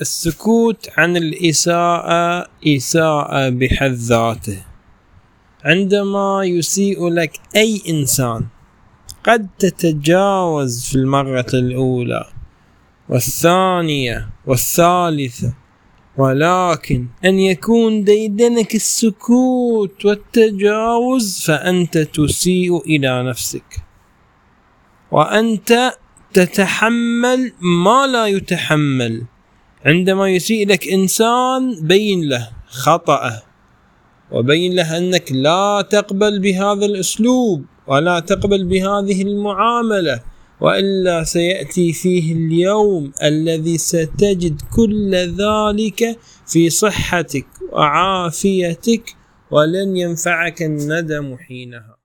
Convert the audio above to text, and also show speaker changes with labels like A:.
A: السكوت عن الإساءة إساءة بحد ذاته. عندما يسيء لك أي إنسان قد تتجاوز في المرة الأولى والثانية والثالثة ولكن أن يكون ديدنك السكوت والتجاوز فأنت تسيء إلى نفسك. وأنت تتحمل ما لا يتحمل. عندما يسيء لك إنسان بين له خطأه وبين له أنك لا تقبل بهذا الأسلوب ولا تقبل بهذه المعاملة وإلا سيأتي فيه اليوم الذي ستجد كل ذلك في صحتك وعافيتك ولن ينفعك الندم حينها.